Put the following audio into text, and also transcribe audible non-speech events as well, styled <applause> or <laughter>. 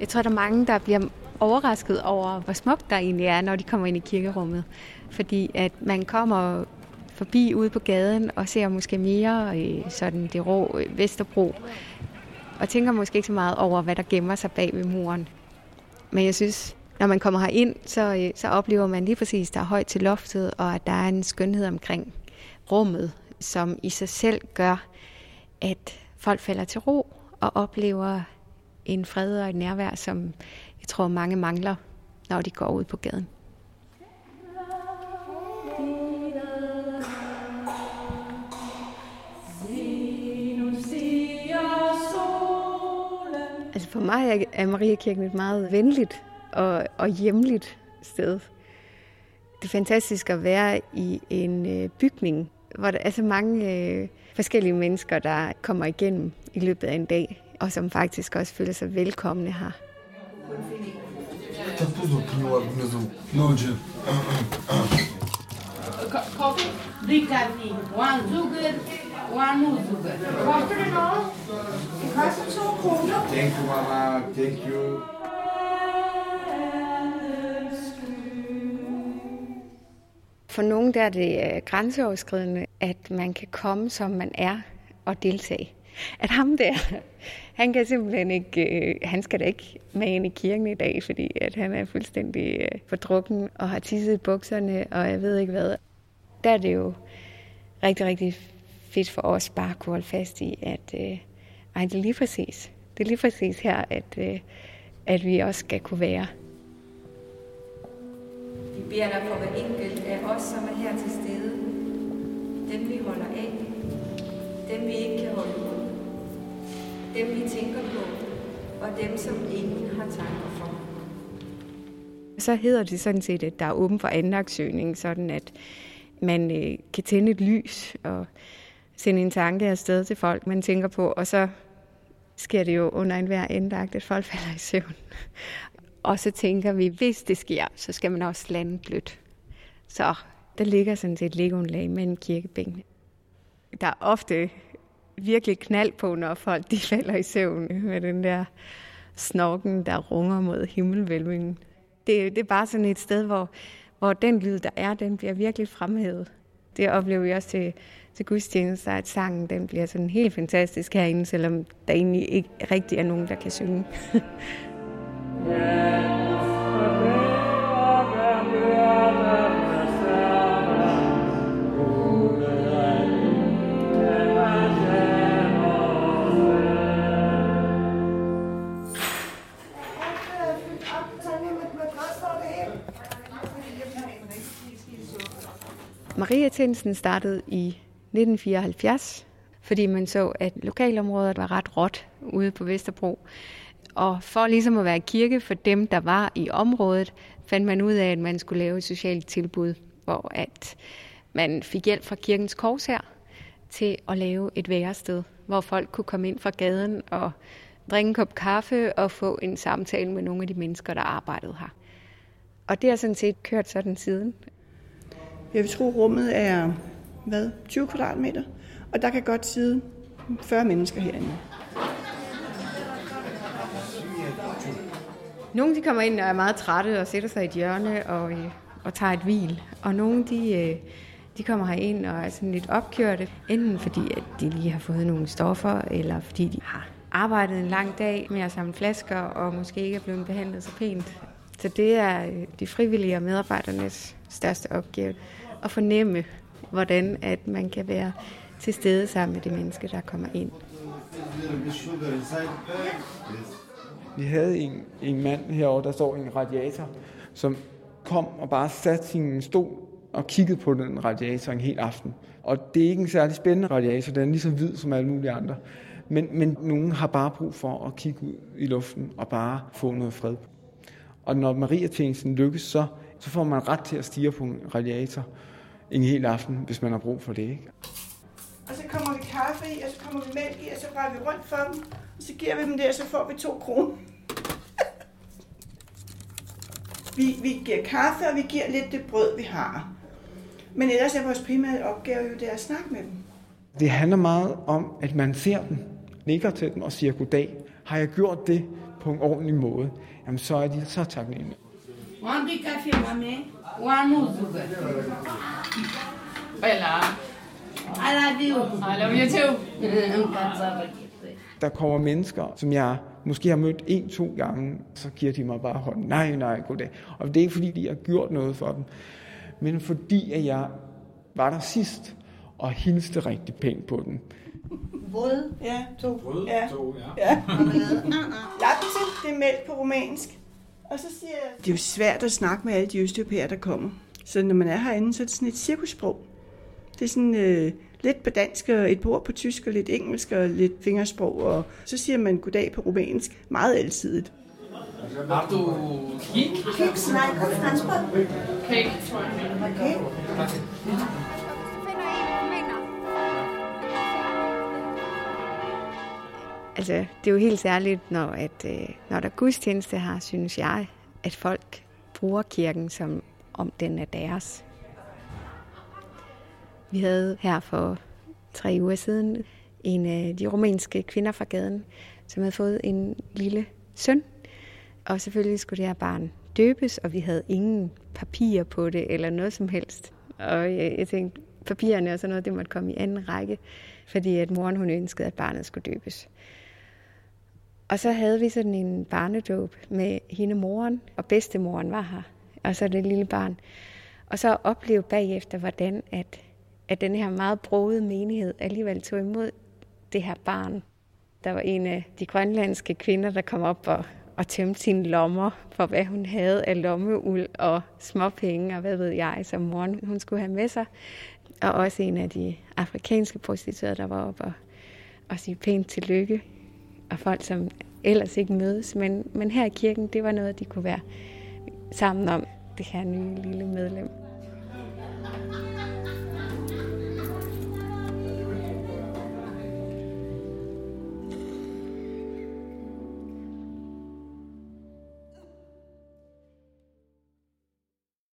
Jeg tror, der er mange, der bliver overrasket over, hvor smukt der egentlig er, når de kommer ind i kirkerummet. Fordi at man kommer forbi ude på gaden og ser måske mere øh, sådan det rå øh, Vesterbro. Og tænker måske ikke så meget over, hvad der gemmer sig bag ved muren. Men jeg synes, når man kommer ind, så, øh, så oplever man lige præcis, at der er højt til loftet, og at der er en skønhed omkring rummet, som i sig selv gør, at folk falder til ro og oplever en fred og et nærvær, som jeg tror mange mangler, når de går ud på gaden. Altså for mig er Mariakirken et meget venligt og, og hjemligt sted. Det er fantastisk at være i en øh, bygning, hvor der er så mange øh, forskellige mennesker, der kommer igennem i løbet af en dag, og som faktisk også føler sig velkomne her. Coffee, Riccardi, one sugar, one no sugar. Koster det noget? Det koster to kroner. Thank you, mama. Thank you. For nogen der er det øh, grænseoverskridende, at man kan komme, som man er, og deltage. At ham der, <laughs> han kan simpelthen ikke, øh, han skal da ikke med ind i kirken i dag, fordi at han er fuldstændig øh, fordrukken og har tisset i bukserne, og jeg ved ikke hvad. Der er det jo rigtig, rigtig fedt for os bare at kunne holde fast i, at øh, ej, det er lige præcis. Det er lige præcis her, at, øh, at vi også skal kunne være. Vi beder dig for hver enkelt af os, som er her til stede. Dem vi holder af. Dem vi ikke kan holde ud. Dem vi tænker på. Og dem, som ingen har tanker for. Så hedder det sådan set, at der er åben for anlagtsøgning, sådan at man øh, kan tænde et lys og sende en tanke afsted til folk, man tænker på, og så sker det jo under enhver indlagt, at folk falder i søvn. Og så tænker vi, hvis det sker, så skal man også lande blødt. Så der ligger sådan set legoundlag mellem kirkebænkene. Der er ofte virkelig knald på, når folk de falder i søvn med den der snorken, der runger mod himmelvælvingen. Det, det er bare sådan et sted, hvor, hvor den lyd, der er, den bliver virkelig fremhævet. Det oplever vi også til, til gudstjenester, at sangen den bliver sådan helt fantastisk herinde, selvom der egentlig ikke rigtig er nogen, der kan synge. <laughs> Maria Tinsen startede i 1974, fordi man så, at lokalområdet var ret råt ude på Vesterbro. Og for ligesom at være kirke for dem, der var i området, fandt man ud af, at man skulle lave et socialt tilbud, hvor at man fik hjælp fra kirkens kors her til at lave et værested, hvor folk kunne komme ind fra gaden og drikke en kop kaffe og få en samtale med nogle af de mennesker, der arbejdede her. Og det har sådan set kørt sådan siden. Jeg vil tro, rummet er hvad, 20 kvadratmeter, og der kan godt sidde 40 mennesker herinde. Nogle de kommer ind og er meget trætte og sætter sig i et hjørne og, øh, og tager et hvil. Og nogle de, øh, de kommer herind og er sådan lidt opkørte, enten fordi at de lige har fået nogle stoffer, eller fordi de har arbejdet en lang dag med at samle flasker og måske ikke er blevet behandlet så pænt. Så det er øh, de frivillige og medarbejdernes største opgave at fornemme, hvordan at man kan være til stede sammen med de mennesker, der kommer ind. Vi havde en, en mand herovre, der står i en radiator, som kom og bare satte sin stol og kiggede på den radiator en hel aften. Og det er ikke en særlig spændende radiator, den er lige så hvid som alle mulige andre. Men, men nogen har bare brug for at kigge ud i luften og bare få noget fred. Og når Maria-tjenesten lykkes, så, så får man ret til at stige på en radiator en hel aften, hvis man har brug for det. Ikke? Og så kommer vi kaffe i, og så kommer vi mælk i, og så rører vi rundt for dem. Så giver vi dem det, og så får vi to kroner. vi, vi giver kaffe, og vi giver lidt det brød, vi har. Men ellers er vores primære opgave jo det at snakke med dem. Det handler meget om, at man ser dem, nikker til dem og siger goddag. Har jeg gjort det på en ordentlig måde, jamen så er de så taknemmelige. One big café, mami. One uzuga. Bella, I love you. I love you too. <laughs> Der kommer mennesker, som jeg måske har mødt en-to gange, så giver de mig bare hånden. Nej, nej, goddag. Og det er ikke fordi, de har gjort noget for dem, men fordi at jeg var der sidst og hilste rigtig pænt på dem. Brød. Ja, to. Brød, ja. to, ja. ja. Lapse, det er mælk på romansk. Og så siger jeg... Det er jo svært at snakke med alle de østeuropæere, der kommer. Så når man er herinde, så er det sådan et cirkussprog. Det er sådan øh, lidt på dansk, og et par ord på tysk, og lidt engelsk, og lidt fingersprog. Og så siger man goddag på romansk. Meget alsidigt. Har du kig? Kiks, nej, kun franskbrød. Cake, tror jeg. Okay. Altså, det er jo helt særligt, når, at, øh, når der er gudstjeneste her, synes jeg, at folk bruger kirken som om den er deres. Vi havde her for tre uger siden en af de rumænske kvinder fra gaden, som havde fået en lille søn. Og selvfølgelig skulle det her barn døbes, og vi havde ingen papirer på det eller noget som helst. Og jeg, jeg tænkte, papirerne og sådan noget, det måtte komme i anden række, fordi at moren hun ønskede, at barnet skulle døbes. Og så havde vi sådan en barnedåb med hende moren, og bedstemoren var her, og så det lille barn. Og så opleve bagefter, hvordan at, at den her meget broede menighed alligevel tog imod det her barn. Der var en af de grønlandske kvinder, der kom op og, og tømte sine lommer for, hvad hun havde af lommeuld og småpenge, og hvad ved jeg, som moren hun skulle have med sig. Og også en af de afrikanske prostituerede, der var oppe og, og sige pænt tillykke og folk, som ellers ikke mødes. Men, men her i kirken, det var noget, de kunne være sammen om, det her nye lille medlem.